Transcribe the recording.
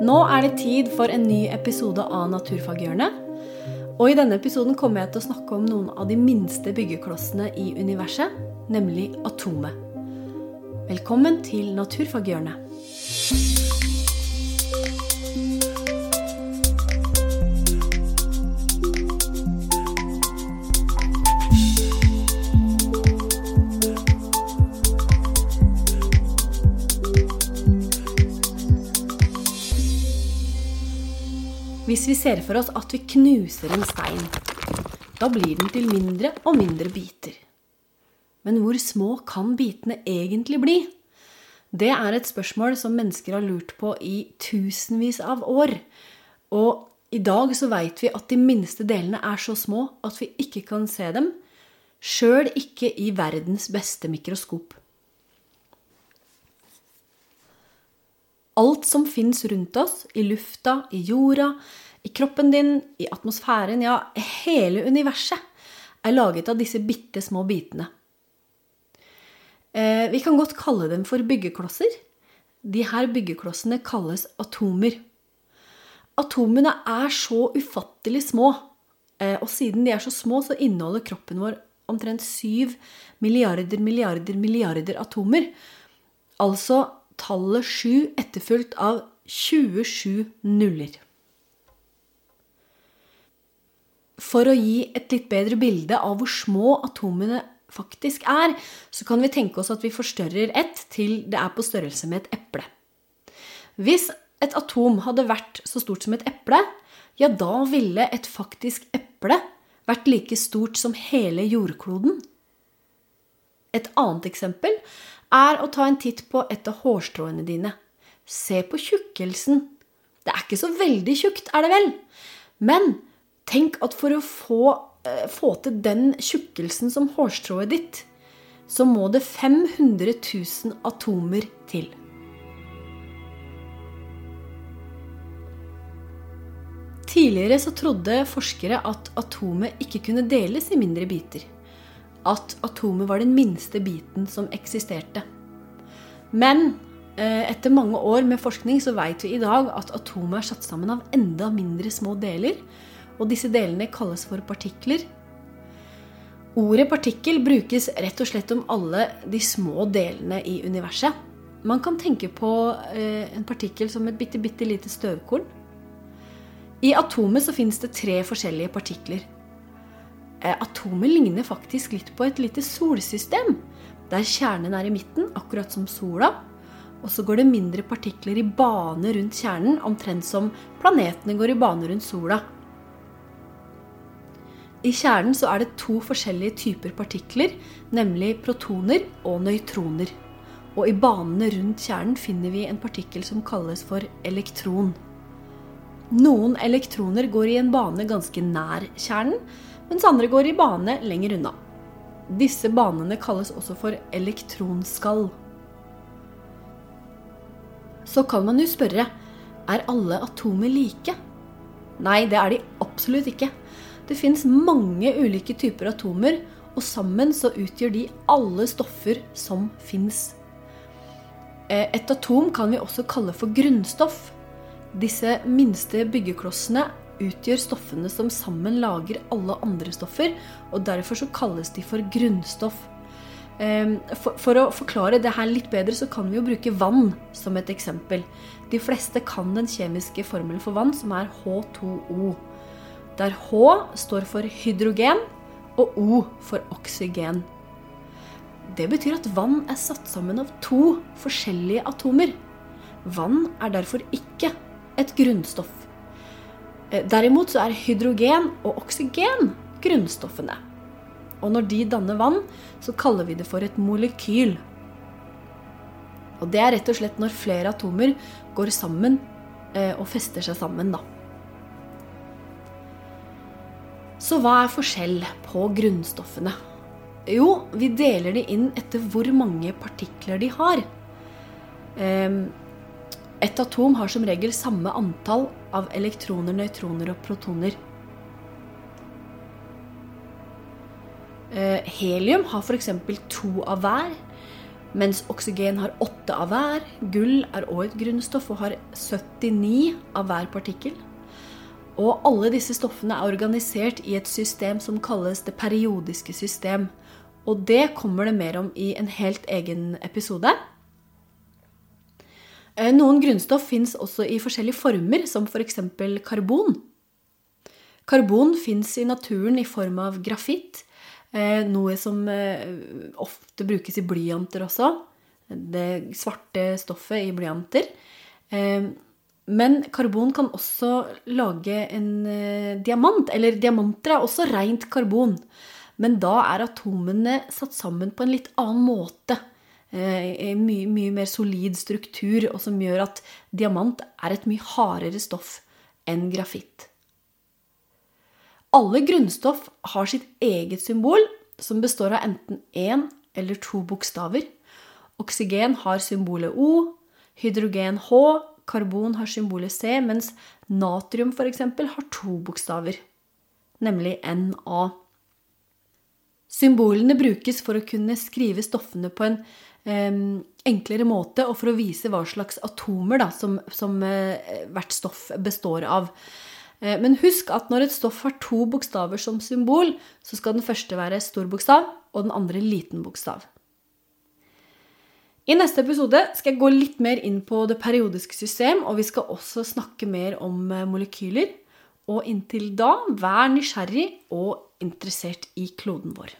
Nå er det tid for en ny episode av Naturfaghjørnet. Og i denne episoden kommer jeg til å snakke om noen av de minste byggeklossene i universet, nemlig atomet. Velkommen til Naturfaghjørnet. Hvis vi ser for oss at vi knuser en stein, da blir den til mindre og mindre biter. Men hvor små kan bitene egentlig bli? Det er et spørsmål som mennesker har lurt på i tusenvis av år. Og i dag så veit vi at de minste delene er så små at vi ikke kan se dem, sjøl ikke i verdens beste mikroskop. Alt som fins rundt oss, i lufta, i jorda, i kroppen din, i atmosfæren, ja, hele universet, er laget av disse bitte små bitene. Eh, vi kan godt kalle dem for byggeklosser. De her byggeklossene kalles atomer. Atomene er så ufattelig små, eh, og siden de er så små, så inneholder kroppen vår omtrent syv milliarder, milliarder, milliarder atomer. Altså tallet 7 etterfulgt av 27 nuller. For å gi et litt bedre bilde av hvor små atomene faktisk er, så kan vi tenke oss at vi forstørrer ett til det er på størrelse med et eple. Hvis et atom hadde vært så stort som et eple, ja, da ville et faktisk eple vært like stort som hele jordkloden. Et annet eksempel er å ta en titt på et av hårstråene dine. Se på tjukkelsen. Det er ikke så veldig tjukt, er det vel? Men tenk at for å få, eh, få til den tjukkelsen som hårstrået ditt, så må det 500 000 atomer til. Tidligere så trodde forskere at atomet ikke kunne deles i mindre biter at atomet var den minste biten som eksisterte. Men eh, etter mange år med forskning så vet vi i dag at atomet er satt sammen av enda mindre små deler. Og disse delene kalles for partikler. Ordet partikkel brukes rett og slett om alle de små delene i universet. Man kan tenke på eh, en partikkel som et bitte, bitte lite støvkorn. I atomet så finnes det tre forskjellige partikler. Eh, atomet ligner faktisk litt på et lite solsystem, der kjernen er i midten, akkurat som sola. Og så går det mindre partikler i bane rundt kjernen, omtrent som planetene går i bane rundt sola. I kjernen så er det to forskjellige typer partikler, nemlig protoner og nøytroner. Og i banene rundt kjernen finner vi en partikkel som kalles for elektron. Noen elektroner går i en bane ganske nær kjernen, mens andre går i bane lenger unna. Disse banene kalles også for elektronskall. Så kan man jo spørre er alle atomer like? Nei, det er de absolutt ikke. Det fins mange ulike typer atomer, og sammen så utgjør de alle stoffer som fins. Eh, et atom kan vi også kalle for grunnstoff. Disse minste byggeklossene utgjør stoffene som sammen lager alle andre stoffer, og derfor så kalles de for grunnstoff. Ehm, for, for, å forklare det her litt bedre, så kan vi jo bruke vann som et eksempel. De fleste kan den kjemiske formelen for vann, som er H2O. Der H står for hydrogen, og O for oksygen. Det betyr at vann er satt sammen av to forskjellige atomer. Vann er derfor ikke et grunnstoff. Eh, derimot så er hydrogen og oksygen grunnstoffene. Og når de danner vann, så kaller vi det for et molekyl. Og det er rett og slett når flere atomer går sammen eh, og fester seg sammen, da. Så hva er forskjell på grunnstoffene? Jo, vi deler de inn etter hvor mange partikler de har. Et atom har som regel samme antall av elektroner, nøytroner og protoner. Eh, helium har f.eks. to av hver. Mens oksygen har åtte av hver, gull er òg et grunnstoff og har 79 av hver partikkel. Og alle disse stoffene er organisert i et system som kalles det periodiske system. Og det kommer det mer om i en helt egen episode. Eh, noen grunnstoff fins også i forskjellige former, som f.eks. For karbon. Karbon fins i naturen i form av grafitt, Eh, noe som eh, ofte brukes i blyanter også. Det svarte stoffet i blyanter. Men karbon kan også lage en diamant. Eller diamanter er også rent karbon. Men da er atomene satt sammen på en litt annen måte. En mye, mye mer solid struktur, og som gjør at diamant er et mye hardere stoff enn grafitt. Alle grunnstoff har sitt eget symbol, som består av enten én eller to bokstaver. Oksygen har symbolet O, hydrogen H, karbon har symbolet C, mens natrium f.eks. har to bokstaver, nemlig NA. Symbolene brukes for å kunne skrive stoffene på en eh, enklere måte, og for å vise hva slags atomer da, som, som eh, hvert stoff består av. Eh, men husk at når et stoff har to bokstaver som symbol, så skal den første være stor bokstav og den andre liten bokstav. I neste episode skal jeg gå litt mer inn på det periodiske system, og vi skal også snakke mer om eh, molekyler. Og inntil da, vær nysgjerrig og interessert i kloden vår.